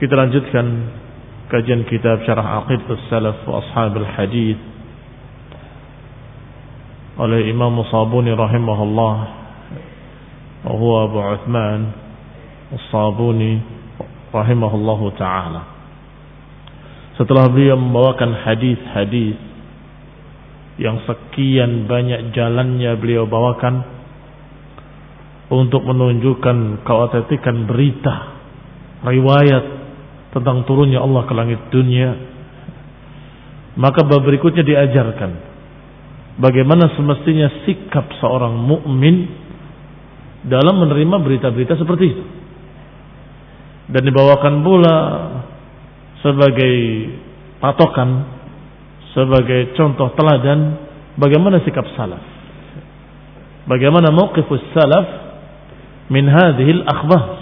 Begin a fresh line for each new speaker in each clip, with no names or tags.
kita lanjutkan kajian kitab Syarah Aqidah Salaf wa Ashabul Hadith oleh Imam Sabuni rahimahullah wa huwa Abu Uthman As-Sabuni rahimahullahu taala. Setelah beliau membawakan hadis-hadis yang sekian banyak jalannya beliau bawakan untuk menunjukkan keautentikan berita riwayat tentang turunnya Allah ke langit dunia. Maka bab berikutnya diajarkan bagaimana semestinya sikap seorang mukmin dalam menerima berita-berita seperti itu. Dan dibawakan pula sebagai patokan sebagai contoh teladan bagaimana sikap salaf. Bagaimana mauqifus salaf min hadhil akhbar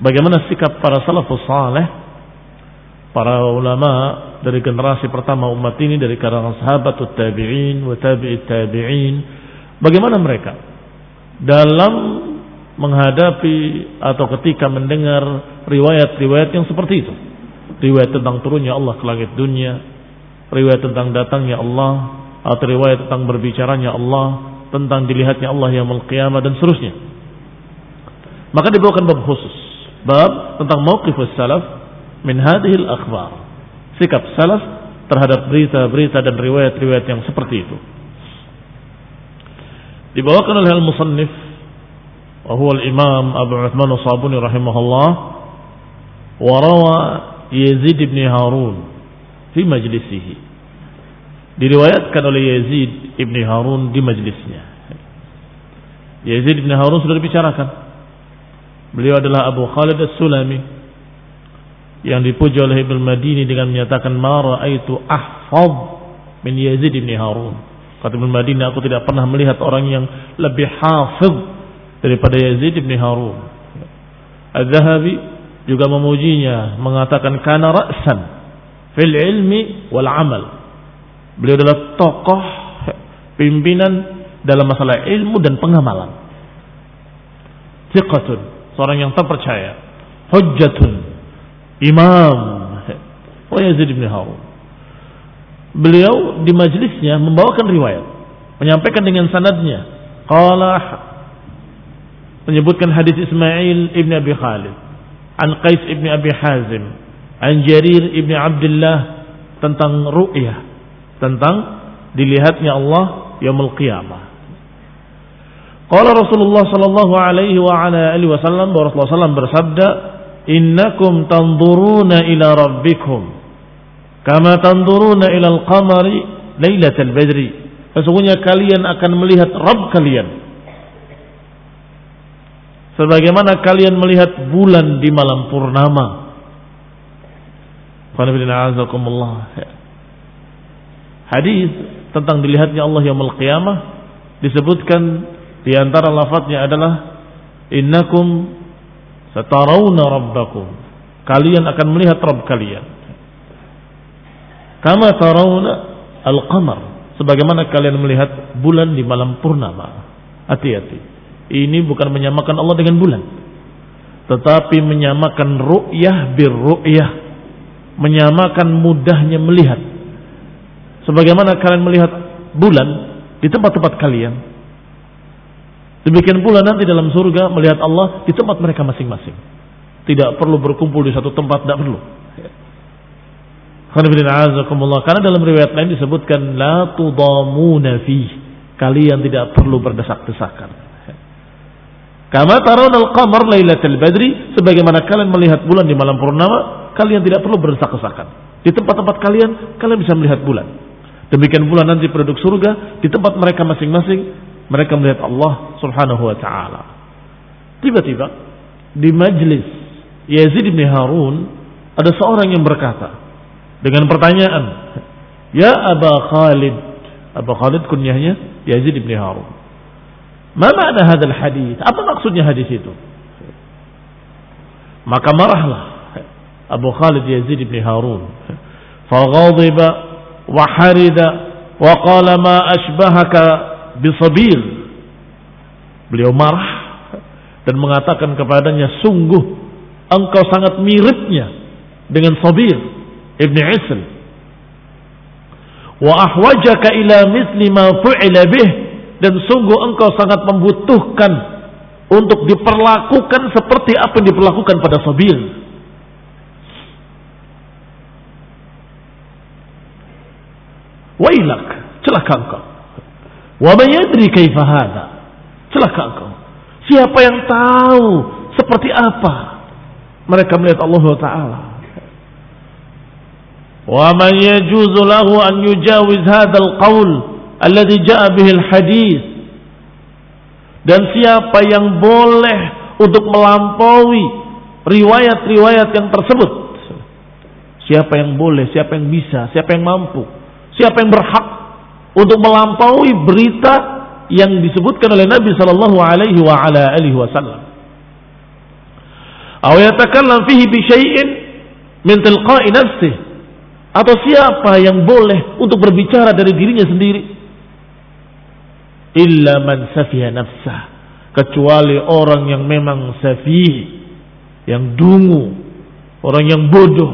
bagaimana sikap para salafus saleh? Para ulama dari generasi pertama umat ini dari kalangan sahabat tabi'in wa tabi'it tabi'in bagaimana mereka dalam menghadapi atau ketika mendengar riwayat-riwayat yang seperti itu? Riwayat tentang turunnya Allah ke langit dunia riwayat tentang datangnya Allah atau riwayat tentang berbicaranya Allah tentang dilihatnya Allah yang qiyamah dan seterusnya. Maka dibawakan bab khusus bab tentang mauqifus salaf min hadhil akhbar. Sikap salaf terhadap berita-berita dan riwayat-riwayat yang seperti itu. Dibawakan oleh al-musannif wa huwa al-imam Abu Uthman As-Sabuni rahimahullah wa rawa Yazid bin Harun fi majlisihi. Diriwayatkan oleh Yazid ibn Harun di majlisnya. Yazid bin Harun sudah dibicarakan Beliau adalah Abu Khalid As-Sulami yang dipuji oleh Ibnu Madini dengan menyatakan ma raaitu ahfaz min Yazid bin Harun. Kata Ibnu Madini aku tidak pernah melihat orang yang lebih hafiz daripada Yazid bin Harun. Az-Zahabi juga memujinya mengatakan kana ra'san fil ilmi wal amal. Beliau adalah tokoh pimpinan dalam masalah ilmu dan pengamalan. Thiqatun, seorang yang terpercaya. Hujjatun, imam. Yazid bin Harun. beliau di majlisnya membawakan riwayat, menyampaikan dengan sanadnya. Qala menyebutkan hadis Ismail ibn Abi Khalid, an Qais ibn Abi Hazim, an Jarir ibn Abdullah tentang ru'yah, tentang dilihatnya Allah yaumul qiyamah. Qala Rasulullah sallallahu alaihi wa ala alihi wasallam Rasulullah sallam bersabda, "Innakum tanzuruna ila rabbikum kama tanzuruna ila al-qamari lailatal badri." Sesungguhnya kalian akan melihat Rabb kalian sebagaimana kalian melihat bulan di malam purnama. Hadis tentang dilihatnya Allah yaumul qiyamah disebutkan di antara lafadznya adalah innakum satarawna rabbakum. Kalian akan melihat Rabb kalian. Kama tarawna al-qamar. Sebagaimana kalian melihat bulan di malam purnama. Hati-hati. Ini bukan menyamakan Allah dengan bulan. Tetapi menyamakan ru'yah bir ru'yah. Menyamakan mudahnya melihat. Sebagaimana kalian melihat bulan di tempat-tempat kalian Demikian pula nanti dalam surga melihat Allah di tempat mereka masing-masing. Tidak perlu berkumpul di satu tempat, tidak perlu. Karena dalam riwayat lain disebutkan la tudamuna fi. Kalian tidak perlu berdesak-desakan. Kama tarawna al-qamar lailatul badri sebagaimana kalian melihat bulan di malam purnama, kalian tidak perlu berdesak-desakan. Di tempat-tempat kalian kalian bisa melihat bulan. Demikian pula nanti penduduk surga di tempat mereka masing-masing mereka melihat Allah Subhanahu wa taala. Tiba-tiba di majlis Yazid bin Harun ada seorang yang berkata dengan pertanyaan, "Ya Aba Khalid." Aba Khalid kunyahnya Yazid bin Harun. "Ma makna hadis?" Apa maksudnya hadis itu? Maka marahlah Abu Khalid Yazid bin Harun. Faghadiba wa harida wa qala ma ashbahaka bisabir. Beliau marah dan mengatakan kepadanya, sungguh engkau sangat miripnya dengan Sabir Ibn Isl. Wa ahwajaka ila misli ma fu'ila bih dan sungguh engkau sangat membutuhkan untuk diperlakukan seperti apa yang diperlakukan pada Sabir. Wailak, celaka engkau. Wa yadri kaifa hadha? Celaka engkau. Siapa yang tahu seperti apa mereka melihat Allah taala? Wa man yajuzu lahu an yujawiz hadzal qaul alladhi jaa bihi al-hadis? Dan siapa yang boleh untuk melampaui riwayat-riwayat yang tersebut? Siapa yang boleh, siapa yang bisa, siapa yang mampu, siapa yang berhak untuk melampaui berita yang disebutkan oleh Nabi sallallahu alaihi wa ala alihi wasallam. Atau yatakallam fihi bi syai'in min tilqa'i nafsih. Atau siapa yang boleh untuk berbicara dari dirinya sendiri? Illa man safiha nafsah. Kecuali orang yang memang safih, yang dungu, orang yang bodoh.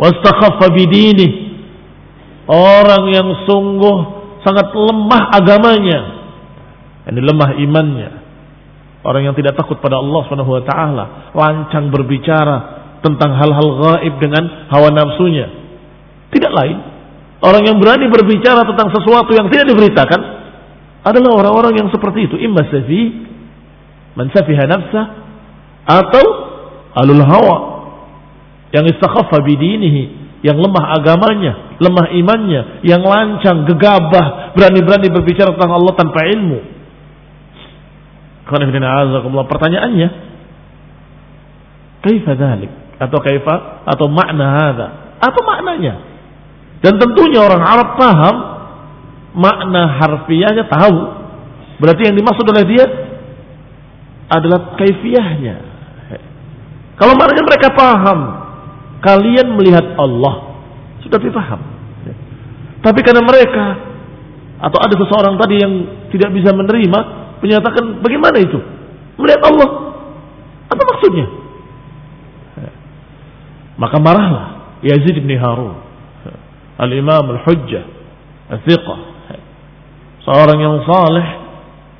Wastakhaffa bidinih Orang yang sungguh sangat lemah agamanya. Ini lemah imannya. Orang yang tidak takut pada Allah Subhanahu wa taala, lancang berbicara tentang hal-hal gaib dengan hawa nafsunya. Tidak lain, orang yang berani berbicara tentang sesuatu yang tidak diberitakan adalah orang-orang yang seperti itu, imma safi, man safiha atau alul hawa yang istakhaffa bidinihi yang lemah agamanya, lemah imannya, yang lancang, gegabah, berani-berani berbicara tentang Allah tanpa ilmu. Pertanyaannya, kaifa dhalik? Atau kaifa atau makna hadha? Apa maknanya? Dan tentunya orang Arab paham makna harfiahnya tahu. Berarti yang dimaksud oleh dia adalah kaifiahnya. Kalau mereka paham, kalian melihat Allah. Sudah dipaham. Tapi karena mereka atau ada seseorang tadi yang tidak bisa menerima menyatakan bagaimana itu? Melihat Allah. Apa maksudnya? Maka marahlah Yazid bin Harun Al-Imam Al-Hujjah, Al-Thiqah, seorang yang saleh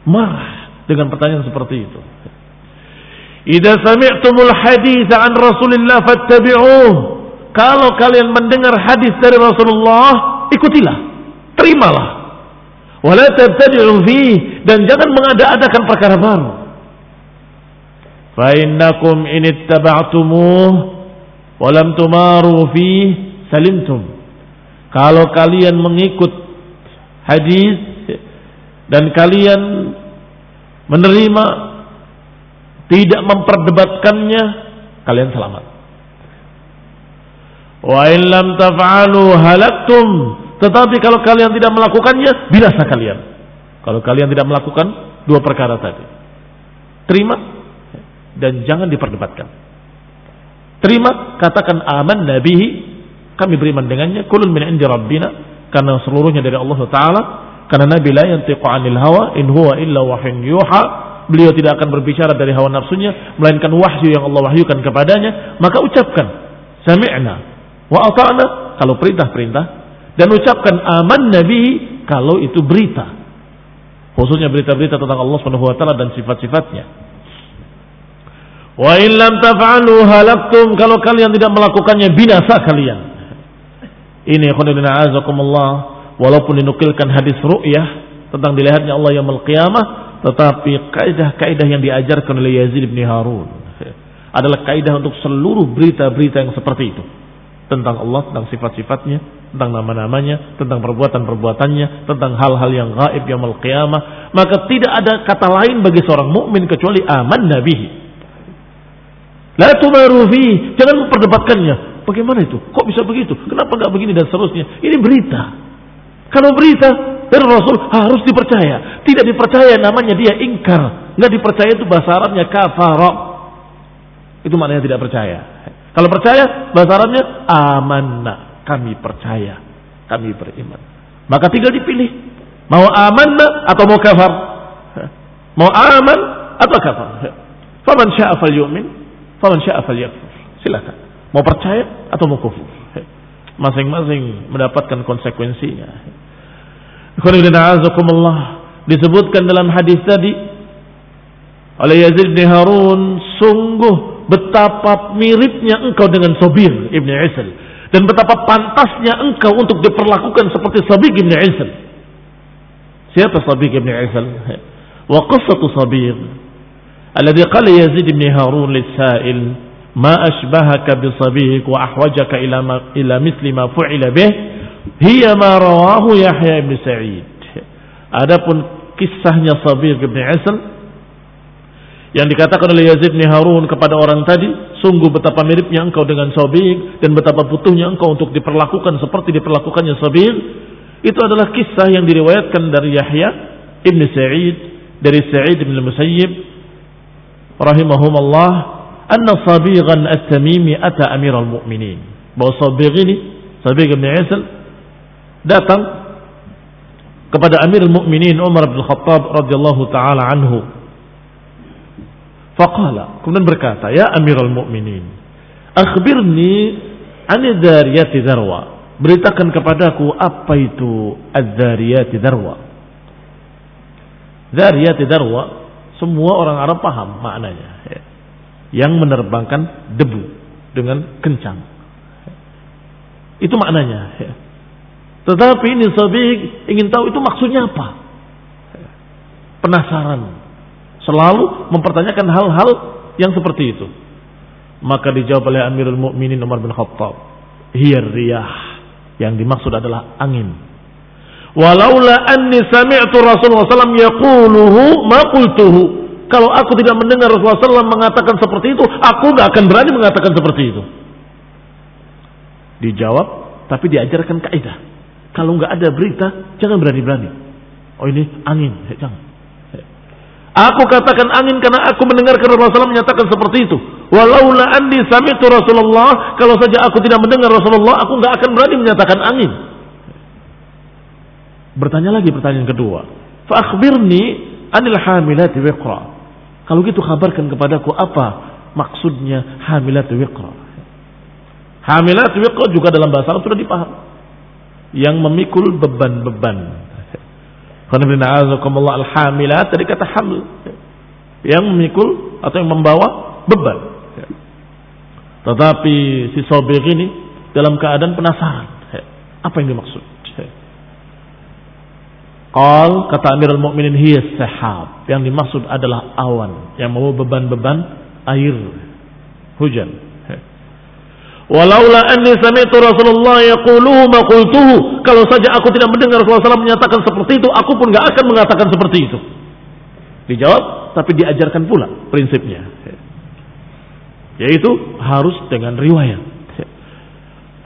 marah dengan pertanyaan seperti itu. Idza sami'tumul hadis an Rasulillah fattabi'uh. Kalau kalian mendengar hadis dari Rasulullah, ikutilah, terimalah. Wala tabtadi'u fi dan jangan mengada-adakan perkara baru. Fa innakum in ittaba'tumuh wa lam tumaru fi salimtum. Kalau kalian mengikut hadis dan kalian menerima tidak memperdebatkannya kalian selamat. Wa in lam taf'alu halaktum. Tetapi kalau kalian tidak melakukannya binasa kalian. Kalau kalian tidak melakukan dua perkara tadi. Terima dan jangan diperdebatkan. Terima katakan aman nabihi kami beriman dengannya kulun min indi rabbina karena seluruhnya dari Allah taala karena Nabi la yantiqu 'anil hawa in huwa illa wahyun yuha. Beliau tidak akan berbicara dari hawa nafsunya melainkan wahyu yang Allah wahyukan kepadanya, maka ucapkan sami'na wa ata'na kalau perintah-perintah dan ucapkan aman nabi kalau itu berita. Khususnya berita-berita tentang Allah Subhanahu wa taala dan sifat-sifatnya. Wa in lam taf'alu halaktum kalau kalian tidak melakukannya binasa kalian. Ini khonibina azakumullah walaupun dinukilkan hadis ru'yah tentang dilihatnya Allah yang qiyamah tetapi kaidah-kaidah yang diajarkan oleh Yazid bin Harun adalah kaidah untuk seluruh berita-berita yang seperti itu tentang Allah, tentang sifat-sifatnya, tentang nama-namanya, tentang perbuatan-perbuatannya, tentang hal-hal yang gaib yang qiyamah, maka tidak ada kata lain bagi seorang mukmin kecuali aman nabihi. La tumaru jangan memperdebatkannya. Bagaimana itu? Kok bisa begitu? Kenapa nggak begini dan seterusnya? Ini berita. Kalau berita dari Rasul harus dipercaya. Tidak dipercaya namanya dia ingkar. Nggak dipercaya itu bahasa Arabnya kafara. Itu maknanya tidak percaya. Kalau percaya bahasa Arabnya amanna. Kami percaya. Kami beriman. Maka tinggal dipilih. Mau amanna atau mau kafar. Mau aman atau kafar. Faman sya'a fal yu'min. Faman sya'a fal yakfur. Silakan. Mau percaya atau mau kufur. Masing-masing mendapatkan konsekuensinya. Disebutkan dalam hadis tadi oleh Yazid bin Harun, sungguh betapa miripnya engkau dengan Sobir ibn Isal dan betapa pantasnya engkau untuk diperlakukan seperti Sabir ibn Isal. Siapa Sabir ibn Isal? Wa qissatu Sabir alladhi qala Yazid bin Harun lis-sa'il ma ashbahaka bi sabik wa ahwajaka ila ila misli ma fu'ila bih hiya ma rawahu Yahya bin Sa'id. Adapun kisahnya Sabir bin Asal yang dikatakan oleh Yazid bin Harun kepada orang tadi, sungguh betapa miripnya engkau dengan Sabir dan betapa butuhnya engkau untuk diperlakukan seperti diperlakukannya Sabir. Itu adalah kisah yang diriwayatkan dari Yahya ibn Sa'id dari Sa'id bin Musayyib rahimahumullah anna Sabiran at-Tamimi ata Amirul Mu'minin. Bahwa Sabir ini, Sabir bin Asal datang kepada Amirul Mukminin Umar bin Khattab radhiyallahu taala anhu. Faqala, kemudian berkata, "Ya Amirul Mukminin, akhbirni an dzariyati darwa." Beritakan kepadaku apa itu adzariyati darwa. Dzariyati darwa semua orang Arab paham maknanya. Ya. Yang menerbangkan debu dengan kencang. Itu maknanya. Tetapi ini Sabiq ingin tahu itu maksudnya apa. Penasaran. Selalu mempertanyakan hal-hal yang seperti itu. Maka dijawab oleh Amirul Mukminin Umar bin Khattab. Hiyar riyah. Yang dimaksud adalah angin. Walaula anni sami'tu Rasulullah SAW yaquluhu ma qultuhu. Kalau aku tidak mendengar Rasulullah SAW mengatakan seperti itu, aku nggak akan berani mengatakan seperti itu. Dijawab, tapi diajarkan kaidah. Kalau nggak ada berita, jangan berani-berani. Oh ini angin, jangan. Aku katakan angin karena aku mendengarkan Rasulullah menyatakan seperti itu. Walaula andi sami'tu Rasulullah, kalau saja aku tidak mendengar Rasulullah, aku nggak akan berani menyatakan angin. Bertanya lagi pertanyaan kedua. Fa akhbirni anil hamilati wiqra. Kalau gitu kabarkan kepadaku apa maksudnya hamilat wiqra. Hamilat wiqra juga dalam bahasa Arab sudah dipaham yang memikul beban-beban. Al-hamilat dari kata hamil. Yang memikul atau yang membawa beban. Tetapi si sobir ini dalam keadaan penasaran. Apa yang dimaksud? Qal kata Amirul Mukminin hiya sahab. Yang dimaksud adalah awan yang membawa beban-beban air hujan. Walaula anni sami'tu Rasulullah yaquluhu ma qultuhu. Kalau saja aku tidak mendengar Rasulullah SAW menyatakan seperti itu, aku pun enggak akan mengatakan seperti itu. Dijawab, tapi diajarkan pula prinsipnya. Yaitu harus dengan riwayat.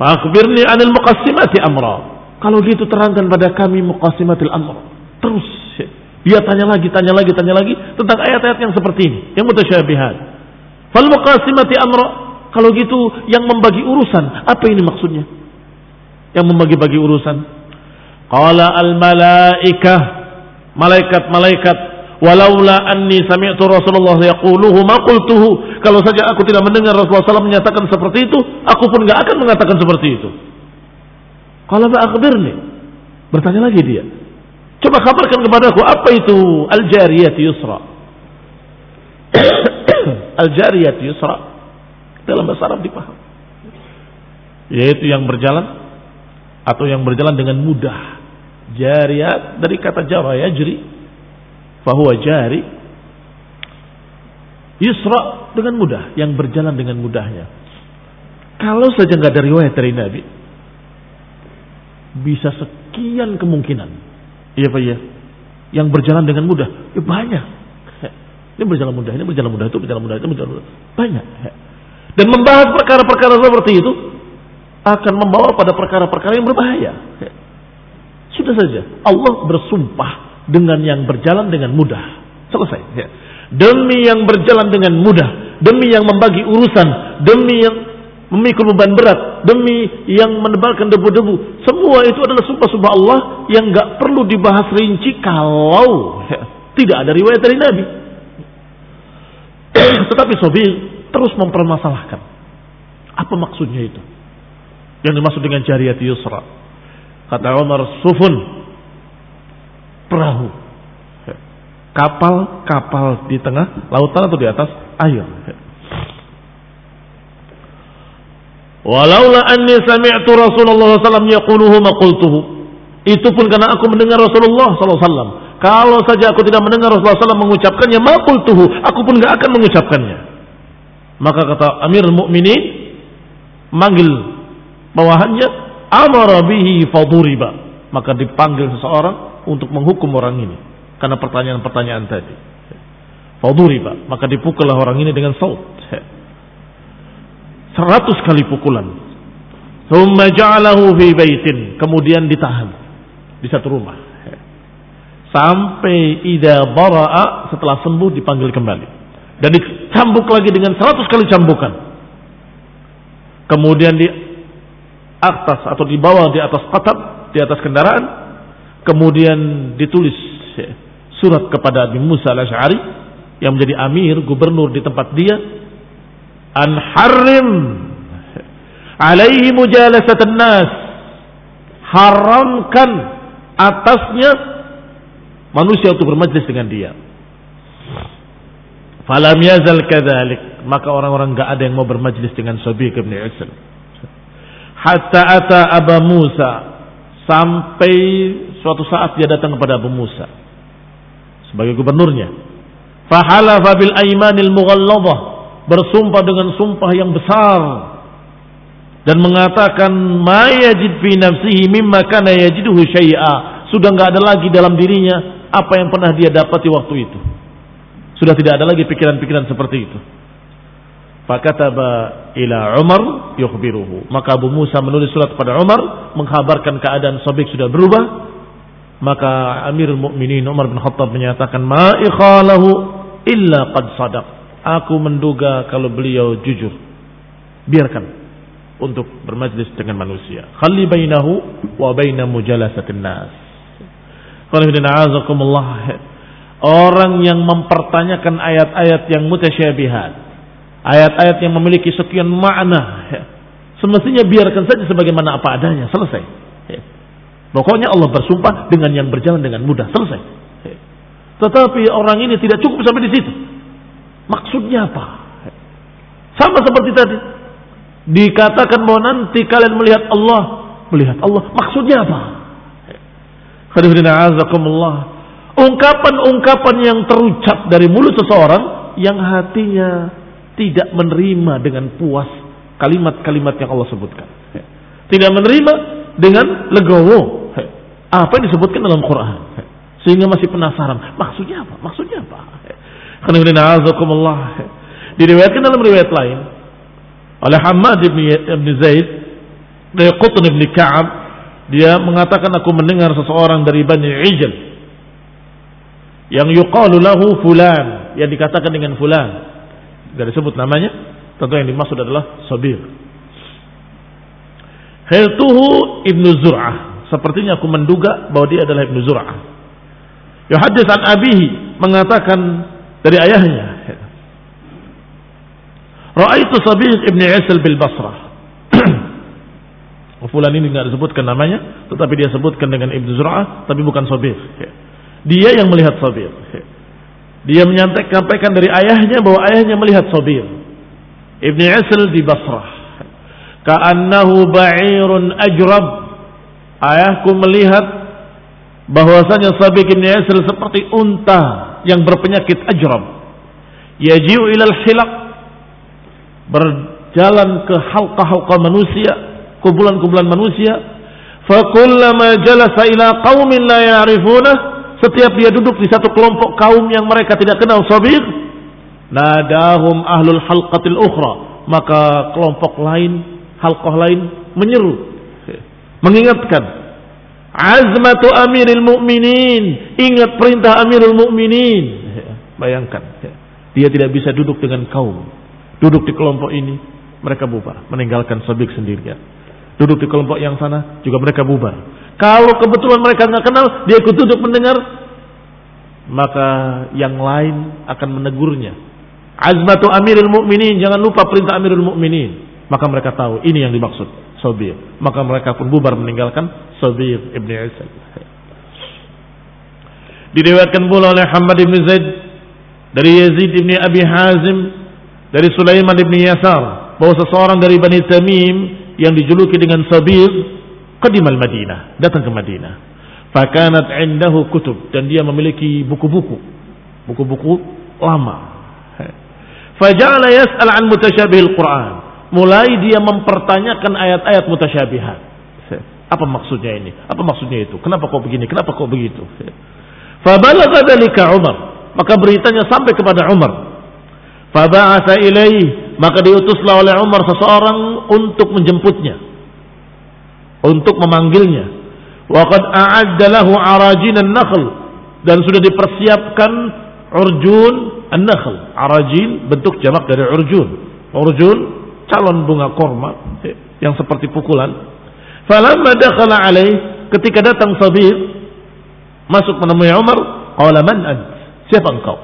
Fakbirni anil muqassimati amra. Kalau gitu terangkan pada kami muqasimatil amr. Terus dia tanya lagi, tanya lagi, tanya lagi tentang ayat-ayat yang seperti ini, yang mutasyabihat. Fal muqasimati amr. Kalau gitu yang membagi urusan, apa ini maksudnya? Yang membagi-bagi urusan. Qala al malaikah malaikat-malaikat walaula anni sami'tu Rasulullah yaquluhu ma qultuhu kalau saja aku tidak mendengar Rasulullah SAW menyatakan seperti itu aku pun enggak akan mengatakan seperti itu kalau akhbirni. Bertanya lagi dia. Coba kabarkan kepadaku apa itu al-jariyat yusra. al-jariyat yusra dalam bahasa Arab dipaham. Yaitu yang berjalan atau yang berjalan dengan mudah. Jariyat dari kata jara yajri. Fahuwa jari. Yusra dengan mudah. Yang berjalan dengan mudahnya. Kalau saja nggak ada riwayat dari Nabi, bisa sekian kemungkinan. Iya Pak ya. Yang berjalan dengan mudah. Ya banyak. Ini berjalan mudah, ini berjalan mudah, itu berjalan mudah, itu berjalan mudah. Banyak. Dan membahas perkara-perkara seperti itu akan membawa pada perkara-perkara yang berbahaya. Sudah saja. Allah bersumpah dengan yang berjalan dengan mudah. Selesai. Demi yang berjalan dengan mudah. Demi yang membagi urusan. Demi yang memikul beban berat demi yang menebalkan debu-debu. Semua itu adalah sumpah-sumpah Allah yang nggak perlu dibahas rinci kalau tidak ada riwayat dari Nabi. Tetapi Sobi terus mempermasalahkan. Apa maksudnya itu? Yang dimaksud dengan jariyat yusra. Kata Umar Sufun. Perahu. Kapal-kapal di tengah lautan atau di atas air. Walaula anni sami'tu Rasulullah SAW yaquluhu ma qultuhu. Itu pun karena aku mendengar Rasulullah SAW. Kalau saja aku tidak mendengar Rasulullah SAW mengucapkannya, ma qultuhu. Aku pun gak akan mengucapkannya. Maka kata Amirul Mukminin manggil bawahannya, amara bihi faduriba. Maka dipanggil seseorang untuk menghukum orang ini. Karena pertanyaan-pertanyaan tadi. Faduriba. Maka dipukullah orang ini dengan saut seratus kali pukulan. Thumma ja'alahu fi baitin. Kemudian ditahan di satu rumah. Sampai ida bara'a setelah sembuh dipanggil kembali. Dan dicambuk lagi dengan seratus kali cambukan. Kemudian di atas atau dibawa di atas katab, di atas kendaraan. Kemudian ditulis surat kepada Abi Musa al-Ash'ari yang menjadi amir, gubernur di tempat dia an harim alaihi mujalasat nas haramkan atasnya manusia untuk bermajlis dengan dia falam yazal kadzalik. Maka orang-orang enggak ada yang mau bermajlis dengan Sabiq bin Usain hatta ata Aba Musa. Sampai suatu saat dia datang kepada Abu Musa. Sebagai gubernurnya. Fahalafa bil aimanil mughalladhah. Bersumpah dengan sumpah yang besar. Dan mengatakan ma yajid fi nafsihi mimma kana yajiduhu syai'a. Sudah enggak ada lagi dalam dirinya apa yang pernah dia dapati waktu itu sudah tidak ada lagi pikiran-pikiran seperti itu fakataba ila Umar yukhbiruhu maka Abu Musa menulis surat kepada Umar mengkhabarkan keadaan Sabik sudah berubah maka Amirul Mukminin Umar bin Khattab menyatakan ma ikhalahu illa qad sadaq Aku menduga kalau beliau jujur. Biarkan untuk bermajlis dengan manusia. Khalli bainahu wa baina mujalasatin nas. Orang yang mempertanyakan ayat-ayat yang mutasyabihat. Ayat-ayat yang memiliki sekian makna. Semestinya biarkan saja sebagaimana apa adanya. Selesai. Pokoknya Allah bersumpah dengan yang berjalan dengan mudah. Selesai. Tetapi orang ini tidak cukup sampai di situ. Maksudnya apa? Sama seperti tadi. Dikatakan bahwa nanti kalian melihat Allah. Melihat Allah. Maksudnya apa? Ungkapan-ungkapan yang terucap dari mulut seseorang yang hatinya tidak menerima dengan puas kalimat-kalimat yang Allah sebutkan. Tidak menerima dengan legowo. Apa yang disebutkan dalam Quran. Sehingga masih penasaran. Maksudnya apa? Maksudnya apa? Karena Diriwayatkan dalam riwayat lain. Oleh Hamad ibn, ibn Zaid. Dari Qutun ibn Ka'ab. Dia mengatakan aku mendengar seseorang dari Bani Ijal. Yang yuqalu lahu fulan. Yang dikatakan dengan fulan. Tidak disebut namanya. Tentu yang dimaksud adalah Sabir. Hiltuhu ibnu Zur'ah. Sepertinya aku menduga bahwa dia adalah ibnu Zur'ah. Yuhadis an abihi mengatakan dari ayahnya. Ra'aitu Sabir ibn Isal bil Basrah. Fulan ini tidak disebutkan namanya, tetapi dia sebutkan dengan Ibnu Zur'ah, tapi bukan Sabir. Dia yang melihat Sabir. Dia menyampaikan dari ayahnya bahwa ayahnya melihat Sabir. Ibn Isal di Basrah. Ka'annahu ba'irun ajrab. Ayahku melihat bahwasanya Sabiq bin Yasir seperti unta yang berpenyakit ajrab. Yaji'u ilal hilaq. Berjalan ke halqa-halqa manusia kumpulan-kumpulan manusia. Fakullama jalasa ila qaumin la ya'rifunah setiap dia duduk di satu kelompok kaum yang mereka tidak kenal Sabiq nadahum ahlul halqatil ukhra. Maka kelompok lain halqah lain menyeru. Mengingatkan azmatu amiril mu'minin. Ingat perintah amirul mu'minin. Bayangkan dia tidak bisa duduk dengan kaum. Duduk di kelompok ini mereka bubar. Meninggalkan sabik sendirian. Duduk di kelompok yang sana juga mereka bubar kalau kebetulan mereka nggak kenal dia ikut duduk mendengar maka yang lain akan menegurnya azmatu amirul mu'minin jangan lupa perintah amirul mu'minin maka mereka tahu ini yang dimaksud Sobir. Maka mereka pun bubar meninggalkan Sobir ibn Isa. Diriwayatkan pula oleh Hamad ibn Zaid dari Yazid ibn Abi Hazim dari Sulaiman ibn Yasar bahwa seseorang dari Bani Tamim yang dijuluki dengan Sabir al Madinah datang ke Madinah fakanat indahu kutub dan dia memiliki buku-buku buku-buku lama faja'ala yas'al an mutashabihil Quran mulai dia mempertanyakan ayat-ayat mutasyabihat. Apa maksudnya ini? Apa maksudnya itu? Kenapa kok begini? Kenapa kok begitu? Fabalagha dalika Umar. Maka beritanya sampai kepada Umar. Faba'atha ilaih. Maka diutuslah oleh Umar seseorang untuk menjemputnya. Untuk memanggilnya. Wa qad a'adda lahu arajin an-nakhl. Dan sudah dipersiapkan urjun an-nakhl. Arajin bentuk jamak dari urjun. Urjun calon bunga korma yang seperti pukulan. Falamma dakhala alaih ketika datang Sabir masuk menemui Umar, qala man ant? Siapa engkau?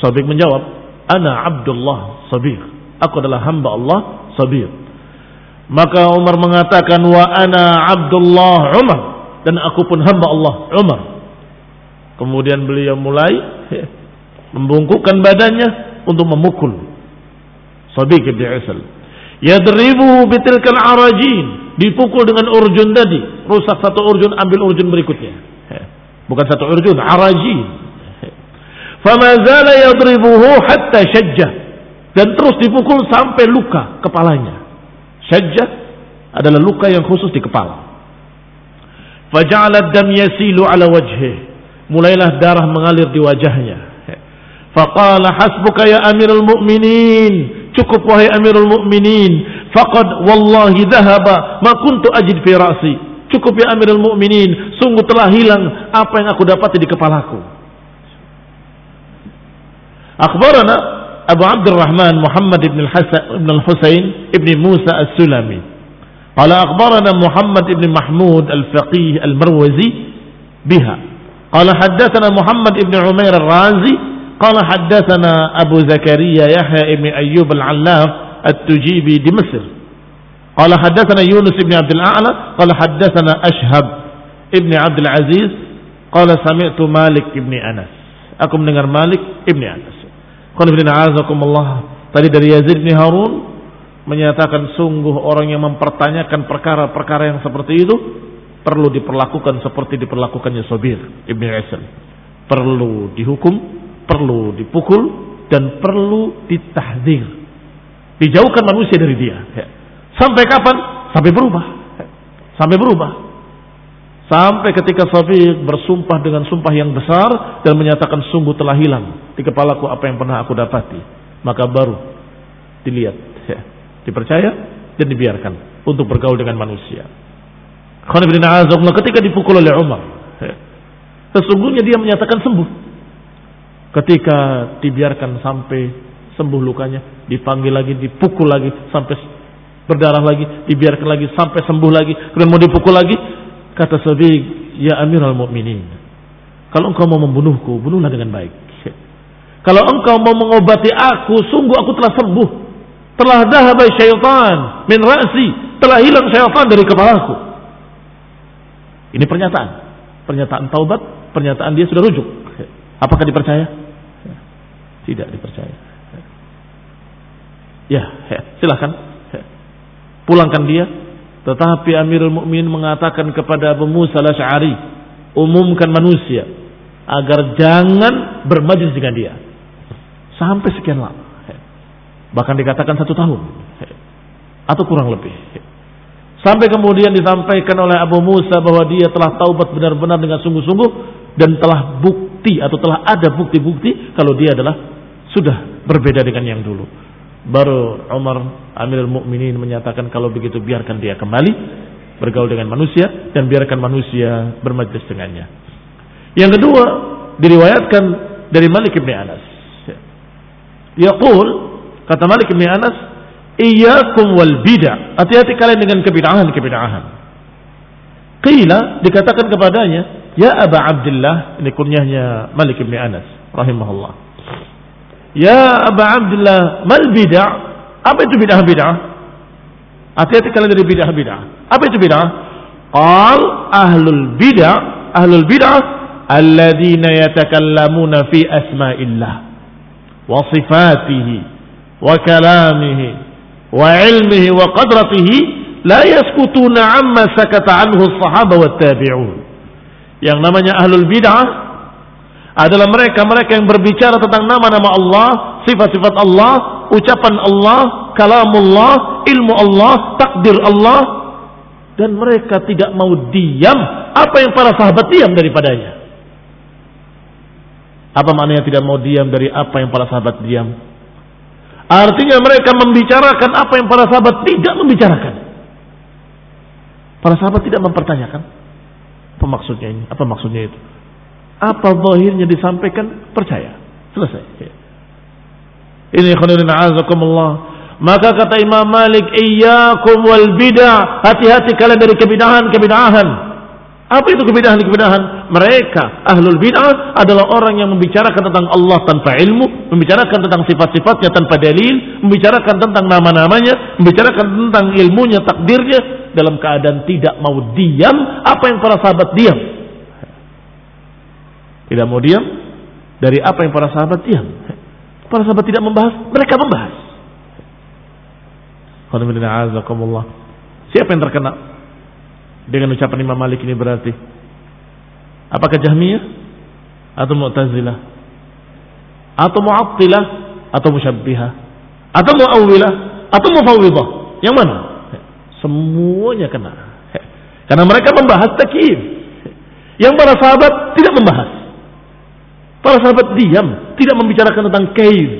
Sabir menjawab, ana Abdullah Sabir. Aku adalah hamba Allah Sabir. Maka Umar mengatakan wa ana Abdullah Umar dan aku pun hamba Allah Umar. Kemudian beliau mulai membungkukkan badannya untuk memukul Sadiq ibn Isal. Yadribuhu bitilkal arajin. Dipukul dengan urjun tadi. Rusak satu urjun, ambil urjun berikutnya. Bukan satu urjun, arajin. Fama zala yadribuhu hatta syajjah. Dan terus dipukul sampai luka kepalanya. Syajjah adalah luka yang khusus di kepala. Faja'ala dam yasilu ala wajhih. Mulailah darah mengalir di wajahnya. Faqala hasbuka ya amirul mu'minin. Cukup wahai Amirul Mukminin, faqad wallahi dhahaba ma kuntu ajid fi ra'si. Cukup ya Amirul Mukminin, sungguh telah hilang apa yang aku dapati di kepalaku. Akhbarana أبو عبد الرحمن محمد بن الحسن بن الحسين بن موسى السلمي قال أخبرنا محمد بن محمود الفقيه المروزي بها. قال حدثنا محمد بن عمير الرازي. قال حدثنا أبو زكريا يحيى بن أيوب العلاف التجيبي بمصر قال حدثنا يونس بن عبد الأعلى. قال حدثنا أشهب ابن عبد العزيز. قال سمعت مالك ابن أنس. أكم dengar مالك بن أنس. Tadi dari Yazid bin Harun menyatakan sungguh orang yang mempertanyakan perkara-perkara yang seperti itu perlu diperlakukan seperti diperlakukannya Sobir Ibn Aisyah. Perlu dihukum, perlu dipukul, dan perlu ditahdir. Dijauhkan manusia dari dia. Sampai kapan? Sampai berubah. Sampai berubah. Sampai ketika Sabiq bersumpah dengan sumpah yang besar dan menyatakan sungguh telah hilang di kepalaku apa yang pernah aku dapati. Maka baru dilihat ya dipercaya dan dibiarkan untuk bergaul dengan manusia. Ketika dipukul oleh Umar, ya, sesungguhnya dia menyatakan sembuh. Ketika dibiarkan sampai sembuh lukanya, dipanggil lagi, dipukul lagi sampai berdarah lagi, dibiarkan lagi sampai sembuh lagi, kemudian mau dipukul lagi, kata Sadiq, ya Amirul Mukminin, kalau engkau mau membunuhku, bunuhlah dengan baik. Kalau engkau mau mengobati aku, sungguh aku telah sembuh. Telah dahaba syaitan min ra'si. Telah hilang syaitan dari kepalaku. Ini pernyataan. Pernyataan taubat, pernyataan dia sudah rujuk. Apakah dipercaya? Tidak dipercaya. Ya, ya silahkan. Pulangkan dia. Tetapi Amirul Mukminin mengatakan kepada Abu Musa al-Ash'ari, umumkan manusia agar jangan bermajlis dengan dia sampai sekian lama. Bahkan dikatakan satu tahun. Atau kurang lebih. Sampai kemudian disampaikan oleh Abu Musa bahwa dia telah taubat benar-benar dengan sungguh-sungguh dan telah bukti atau telah ada bukti-bukti kalau dia adalah sudah berbeda dengan yang dulu. Baru Umar Amirul Mukminin menyatakan kalau begitu biarkan dia kembali bergaul dengan manusia dan biarkan manusia bermajlis dengannya. Yang kedua diriwayatkan dari Malik bin Anas. Yaqul Kata Malik bin Anas, "Iyyakum wal bid'ah." Hati-hati kalian dengan kebid'ahan-kebid'ahan. Qila dikatakan kepadanya, "Ya Aba Abdullah," ini kunyahnya Malik bin Anas rahimahullah. Ya Aba Abdullah, mal bid'ah? Apa itu bid'ah-bid'ah? Hati-hati kalian dari bid'ah-bid'ah. Apa itu bid'ah? Qal ahlul bid'ah, ahlul bid'ah alladzina yatakallamuna fi asma'illah wa sifatihi wa kalamihi wa ilmihi wa qadratihi la yaskutuna amma sakata anhu as-sahaba wat tabi'un. Yang namanya ahlul bid'ah adalah mereka-mereka yang berbicara tentang nama-nama Allah, sifat-sifat Allah, ucapan Allah, kalamullah, ilmu Allah, takdir Allah dan mereka tidak mau diam apa yang para sahabat diam daripadanya. Apa maknanya tidak mau diam dari apa yang para sahabat diam? Artinya mereka membicarakan apa yang para sahabat tidak membicarakan. Para sahabat tidak mempertanyakan. Apa maksudnya ini? Apa maksudnya itu? Apa zahirnya disampaikan? Percaya. Selesai. Ini khairin azakumullah. Maka kata Imam Malik, "Iyyakum wal bid'ah." Hati-hati kalian dari kebidahan-kebidahan. Apa itu kebidahan-kebidahan? Mereka ahlul bid'ah adalah orang yang membicarakan tentang Allah tanpa ilmu, membicarakan tentang sifat-sifatnya tanpa dalil, membicarakan tentang nama-namanya, membicarakan tentang ilmunya, takdirnya dalam keadaan tidak mau diam apa yang para sahabat diam. Tidak mau diam dari apa yang para sahabat diam. Para sahabat tidak membahas, mereka membahas. Siapa yang terkena? Dengan ucapan Imam Malik ini berarti. Apakah Jahmiyah? Atau Mu'tazilah? Atau Mu'attilah? Atau Musyabbihah? Atau Mu'awwilah? Atau Mufawwidah yang mana? Semuanya kena. Karena mereka membahas takyif yang para sahabat tidak membahas para sahabat diam tidak membicarakan tentang kaif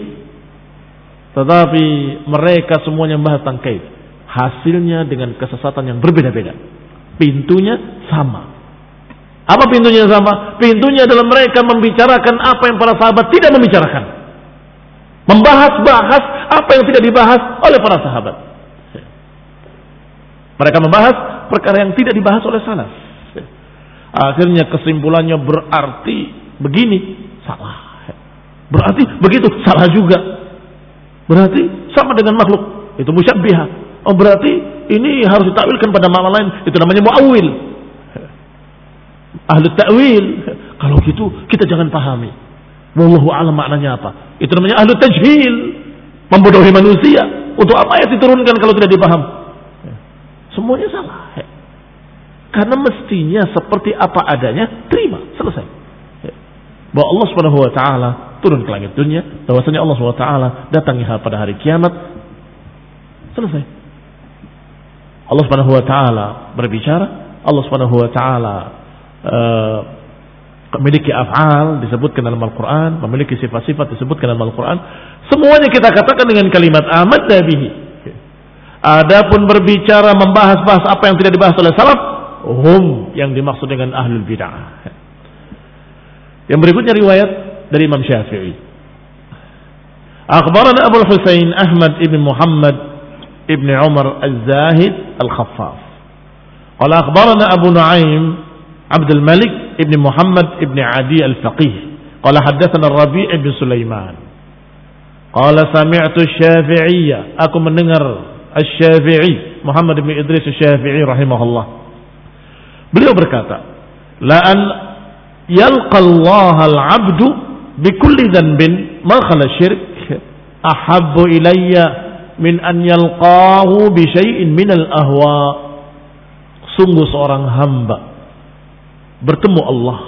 tetapi mereka semuanya membahas tentang kaif hasilnya dengan kesesatan yang berbeda-beda Pintunya sama. Apa pintunya sama? Pintunya adalah mereka membicarakan apa yang para sahabat tidak membicarakan. Membahas-bahas apa yang tidak dibahas oleh para sahabat. Mereka membahas perkara yang tidak dibahas oleh salaf. Akhirnya kesimpulannya berarti begini, salah. Berarti begitu, salah juga. Berarti sama dengan makhluk. Itu musyabbihah. Oh berarti ini harus ditakwilkan pada makna lain. Itu namanya muawil. Ahli ta'wil. Kalau gitu kita jangan pahami. Wallahu a'lam maknanya apa. Itu namanya ahli tajhil. Membodohi manusia. Untuk apa ayat diturunkan kalau tidak dipaham? Semuanya salah. Karena mestinya seperti apa adanya, terima, selesai. Bahwa Allah Subhanahu wa taala turun ke langit dunia, bahwasanya Allah Subhanahu wa taala datangi pada hari kiamat. Selesai. Allah Subhanahu wa taala berbicara, Allah Subhanahu wa taala uh, memiliki af'al disebutkan dalam Al-Qur'an, memiliki sifat-sifat disebutkan dalam Al-Qur'an. Semuanya kita katakan dengan kalimat amat nabihi. Adapun berbicara membahas-bahas apa yang tidak dibahas oleh salaf, hum yang dimaksud dengan ahlul bid'ah. Yang berikutnya riwayat dari Imam Syafi'i. Akhbarana Abu Husain Ahmad ibn Muhammad ibn Umar Al-Zahid Al-Khaffaf. Qala akhbarana Abu Nuaim Abd al-Malik ibn Muhammad ibn Adi Al-Faqih. Qala haddatsana Rabi' ibn Sulaiman. Qala sami'tu Syafi'iyya. Aku mendengar Asy-Syafi'i Muhammad bin Idris Asy-Syafi'i rahimahullah. Beliau berkata, "La an yalqa Allah al-'abdu bi kulli dhanbin ma khala syirk. Ahabbu ilayya min an yalqahu bi syai'in min al-ahwa." Sungguh seorang hamba bertemu Allah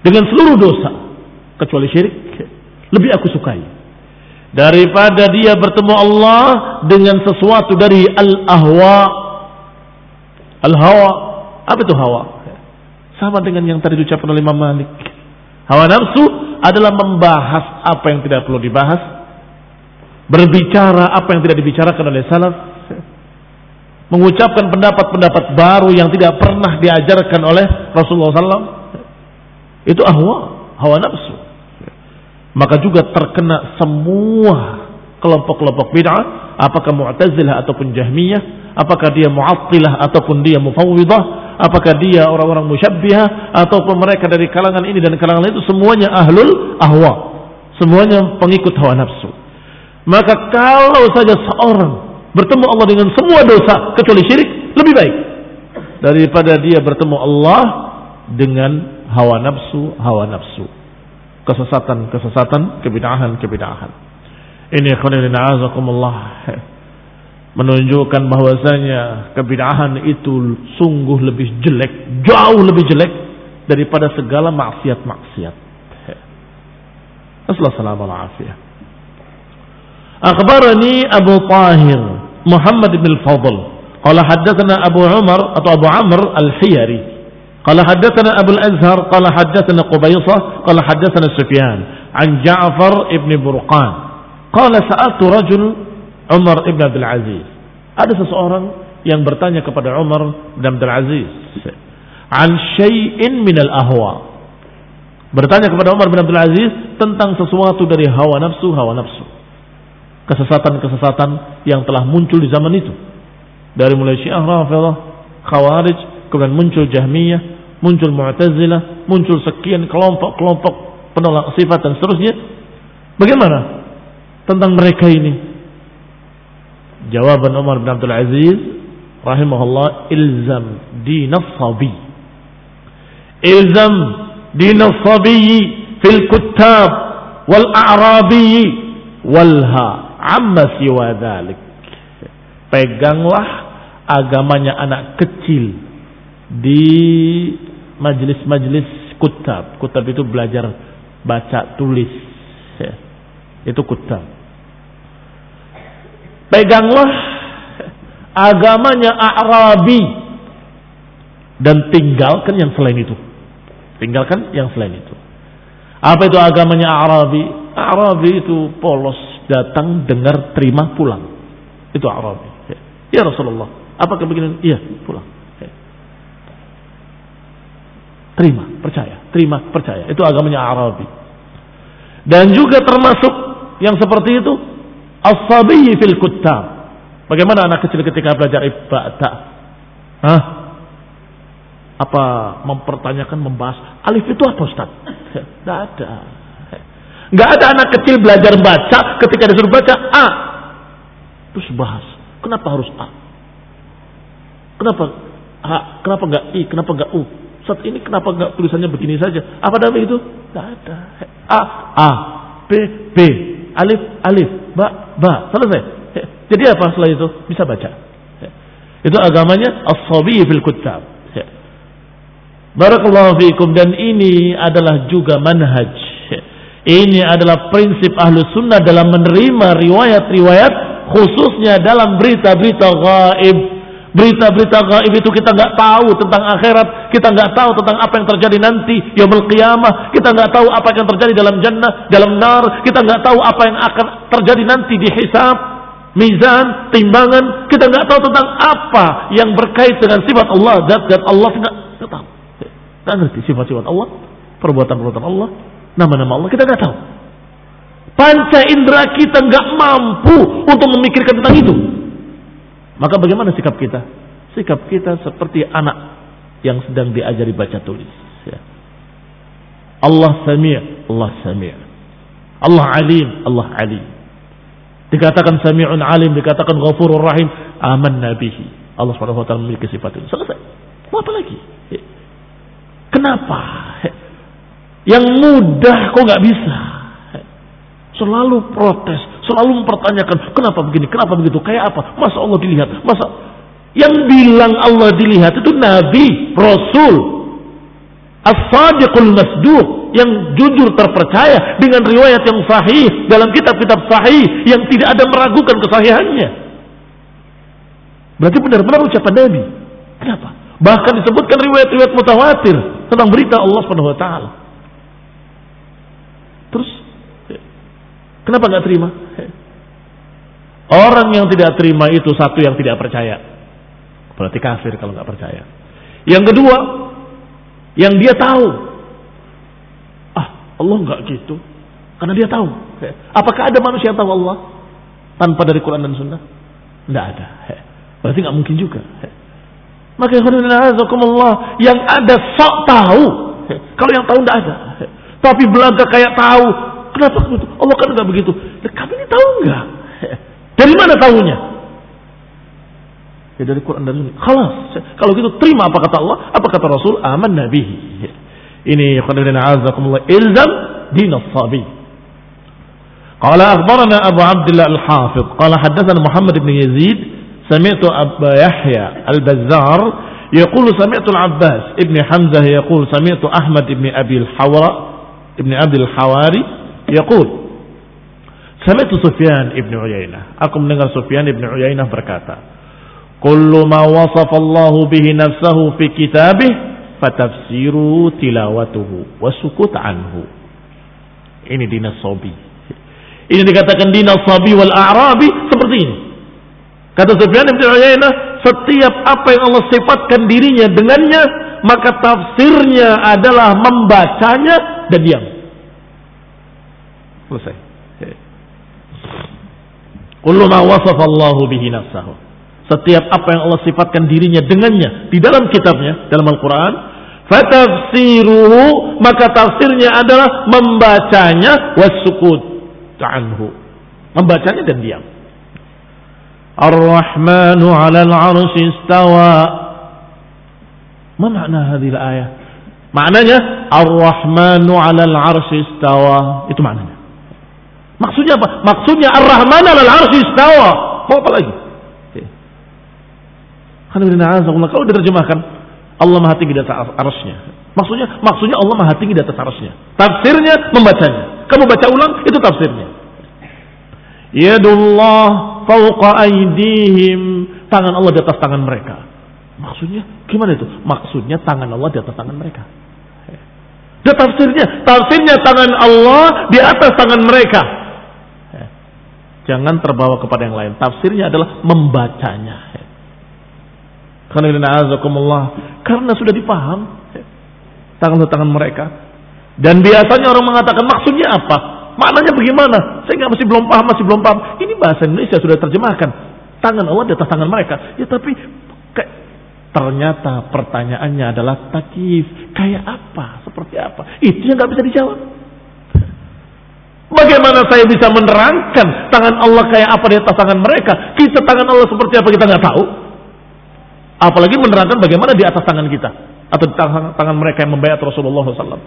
dengan seluruh dosa kecuali syirik. Lebih aku sukai. Daripada dia bertemu Allah dengan sesuatu dari al-ahwa. Al-hawa. Apa itu hawa sama dengan yang tadi diucapkan oleh Imam Malik. Hawa nafsu adalah membahas apa yang tidak perlu dibahas. Berbicara apa yang tidak dibicarakan oleh salaf. Mengucapkan pendapat-pendapat baru yang tidak pernah diajarkan oleh Rasulullah SAW itu ahwa hawa nafsu. Maka juga terkena semua kelompok-kelompok bid'ah, apakah Mu'tazilah ataupun Jahmiyah, apakah dia Mu'attilah ataupun dia Mufawwidah, apakah dia orang-orang Musyabbihah ataupun mereka dari kalangan ini dan kalangan itu semuanya ahlul ahwa. Semuanya pengikut hawa nafsu. Maka kalau saja seorang bertemu Allah dengan semua dosa kecuali syirik, lebih baik daripada dia bertemu Allah dengan hawa nafsu, hawa nafsu kesesatan-kesesatan, kebidahan-kebidahan. Ini khonilin azakumullah menunjukkan bahwasanya kebid'ahan itu sungguh lebih jelek, jauh lebih jelek daripada segala maksiat-maksiat. Assalamualaikum Akhbarani Abu Tahir Muhammad bin Fadl Qala haddathana Abu Umar atau Abu Amr Al-Hiyari. Qala haddathana Abu Al-Azhar Qala haddathana Qubaysa Qala haddathana Sufyan. An Ja'far ibn Burqan. Qala sa'atu rajul Umar ibn Abdul Aziz. Ada seseorang yang bertanya kepada Umar bin Abdul Aziz an syai'in minal ahwa. Bertanya kepada Umar bin Abdul Aziz tentang sesuatu dari hawa nafsu, hawa nafsu. Kesesatan-kesesatan yang telah muncul di zaman itu. Dari mulai Syiah, rafidah Khawarij, kemudian muncul Jahmiyah, muncul Mu'tazilah, muncul sekian kelompok-kelompok penolak sifat dan seterusnya. Bagaimana tentang mereka ini? Jawaban Umar bin Abdul Aziz rahimahullah ilzam dinas sabi. Ilzam dinas sabi fil kuttab wal a'rabi walha amma siwa dhalik. Peganglah agamanya anak kecil di majelis-majelis kutab. Kutab itu belajar baca tulis. Ya. Itu kutab. Peganglah agamanya Arabi dan tinggalkan yang selain itu. Tinggalkan yang selain itu. Apa itu agamanya Arabi? Arabi itu polos, datang, dengar, terima, pulang. Itu Arabi. Ya, ya Rasulullah, apakah begini? Iya, pulang. Terima, percaya, terima, percaya. Itu agamanya Arabi. Dan juga termasuk yang seperti itu as-sabiyyi fil kuttab. Bagaimana anak kecil ketika belajar ibadah? Hah? Apa mempertanyakan membahas alif itu apa Ustaz? Tidak ada. Enggak ada anak kecil belajar baca ketika disuruh baca A. Terus bahas. Kenapa harus A? Kenapa A? Kenapa enggak I? Kenapa enggak U? Saat ini kenapa nggak tulisannya begini saja? Apa ada itu? Tidak ada. A, A, B, B, alif, alif, ba, ba. Selesai. Jadi apa setelah itu? Bisa baca. Itu agamanya as-sabi fil kutab. Barakallahu fiikum dan ini adalah juga manhaj. Ini adalah prinsip ahlu sunnah dalam menerima riwayat-riwayat khususnya dalam berita-berita gaib Berita-berita gaib itu kita nggak tahu tentang akhirat, kita nggak tahu tentang apa yang terjadi nanti yaumul qiyamah, kita nggak tahu apa yang terjadi dalam jannah, dalam nar, kita nggak tahu apa yang akan terjadi nanti di hisab, mizan, timbangan, kita nggak tahu tentang apa yang berkait dengan sifat Allah, zat-zat Allah nggak tahu. Nggak ngerti sifat-sifat Allah, perbuatan-perbuatan Allah, nama-nama Allah kita nggak tahu. Panca indera kita nggak mampu untuk memikirkan tentang itu. Maka bagaimana sikap kita? Sikap kita seperti anak yang sedang diajari baca tulis. Ya. Allah sami' Allah sami' Allah alim, Allah alim. Dikatakan sami'un alim, dikatakan ghafurur rahim, aman nabihi. Allah SWT memiliki sifat itu. Selesai. Mau apa lagi? Ya. Kenapa? Ya. Yang mudah kok nggak bisa? Ya. Selalu protes, selalu mempertanyakan kenapa begini, kenapa begitu, kayak apa, masa Allah dilihat, masa yang bilang Allah dilihat itu Nabi, Rasul, As-Sadiqul Masduq yang jujur terpercaya dengan riwayat yang sahih dalam kitab-kitab sahih yang tidak ada meragukan kesahihannya. Berarti benar-benar ucapan Nabi. Kenapa? Bahkan disebutkan riwayat-riwayat mutawatir tentang berita Allah Subhanahu wa taala. Terus kenapa nggak terima? Orang yang tidak terima itu satu yang tidak percaya. Berarti kafir kalau nggak percaya. Yang kedua, yang dia tahu. Ah, Allah nggak gitu. Karena dia tahu. Apakah ada manusia yang tahu Allah? Tanpa dari Quran dan Sunnah? Tidak ada. Berarti nggak mungkin juga. Maka Allah yang ada sok tahu. Kalau yang tahu tidak ada. Tapi belaga kayak tahu. Kenapa begitu? Allah kan nggak begitu. Kamu ini tahu nggak? Dari mana tahunya? Ya dari Quran dan Sunnah. Kalas. Kalau gitu terima apa kata Allah, apa kata Rasul, aman Nabi. Ini ya khadirin azakumullah ilzam dinas sabi. Qala akhbarana Abu Abdullah Al-Hafiz qala haddatsana Muhammad ibn Yazid sami'tu Abu Yahya Al-Bazzar yaqulu sami'tu Al-Abbas ibn Hamzah yaqulu sami'tu Ahmad yaqul Sami'tu Sufyan ibn Uyainah. Aku mendengar Sufyan ibn Uyainah berkata, "Kullu ma wasafa Allah bihi nafsahu fi kitabih, fatafsiru tilawatuhu wa sukut anhu." Ini dinas sobi. Ini dikatakan dinas sobi wal a'rabi seperti ini. Kata Sufyan ibn Uyainah, setiap apa yang Allah sifatkan dirinya dengannya, maka tafsirnya adalah membacanya dan diam. Selesai. Kullu ma wasafallahu bihi nafsahu. Setiap apa yang Allah sifatkan dirinya dengannya di dalam kitabnya, dalam Al-Quran, fatafsiruhu, maka tafsirnya adalah membacanya wasukut anhu. Membacanya dan diam. Ar-Rahmanu 'ala al-'arsy istawa. Ma makna hadhihi ayah? Maknanya Ar-Rahmanu 'ala al-'arsy istawa. Itu maknanya. Maksudnya apa? Maksudnya Ar-Rahman al arsy istawa. Mau apa lagi? Kalau diterjemahkan Allah Maha Tinggi di atas arasnya. Maksudnya maksudnya Allah Maha Tinggi di atas arasnya. Tafsirnya membacanya. Kamu baca ulang itu tafsirnya. Yadullah fauqa aydihim. Tangan Allah di atas tangan mereka. Maksudnya gimana itu? Maksudnya tangan Allah di atas tangan mereka. Dia tafsirnya, tafsirnya tangan Allah di atas tangan mereka. Jangan terbawa kepada yang lain. Tafsirnya adalah membacanya. Karena sudah dipaham tangan-tangan mereka. Dan biasanya orang mengatakan maksudnya apa? Maknanya bagaimana? Saya nggak masih belum paham, masih belum paham. Ini bahasa Indonesia sudah terjemahkan. Tangan Allah di atas tangan mereka. Ya tapi ternyata pertanyaannya adalah takif. Kayak apa? Seperti apa? Itu yang nggak bisa dijawab. Bagaimana saya bisa menerangkan tangan Allah kayak apa di atas tangan mereka? Kita tangan Allah seperti apa kita nggak tahu. Apalagi menerangkan bagaimana di atas tangan kita. atau di tangan, tangan mereka yang membayar Rasulullah SAW.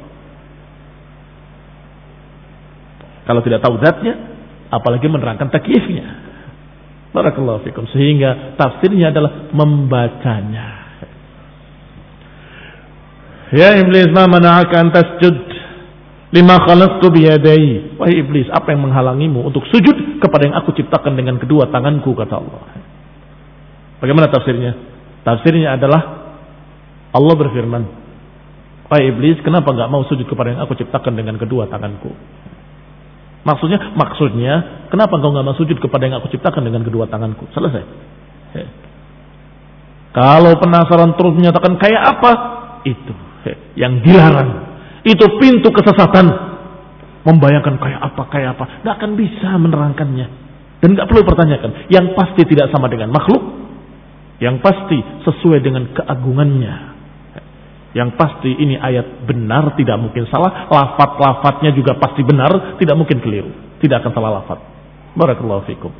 Kalau tidak tahu zatnya, apalagi menerangkan takyifnya. Barakallahu fikum. Sehingga tafsirnya adalah membacanya. Ya iblis ma mana'aka an tasjud lima khalaqtu biyadai. Wahai iblis, apa yang menghalangimu untuk sujud kepada yang aku ciptakan dengan kedua tanganku kata Allah. Bagaimana tafsirnya? Tafsirnya adalah Allah berfirman, Wahai iblis, kenapa nggak mau sujud kepada yang aku ciptakan dengan kedua tanganku? Maksudnya, maksudnya, kenapa engkau nggak mau sujud kepada yang aku ciptakan dengan kedua tanganku? Selesai. He. Kalau penasaran terus menyatakan kayak apa, itu he. yang dilarang. Itu pintu kesesatan. Membayangkan kayak apa, kayak apa. Nggak akan bisa menerangkannya. Dan nggak perlu pertanyakan. Yang pasti tidak sama dengan makhluk. Yang pasti sesuai dengan keagungannya yang pasti ini ayat benar, tidak mungkin salah. Lafat-lafatnya juga pasti benar, tidak mungkin keliru. Tidak akan salah lafat. Barakallahu fikum.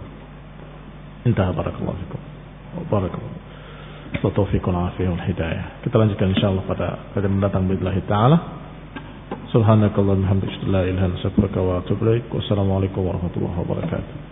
Intah barakallahu fikum. Barakallahu. Hidayah. Kita lanjutkan insyaallah pada pada mendatang billahi taala. Subhanakallahumma hamdaka la ilaha illa anta astaghfiruka wa atubu ilaik. Wassalamualaikum warahmatullahi wabarakatuh.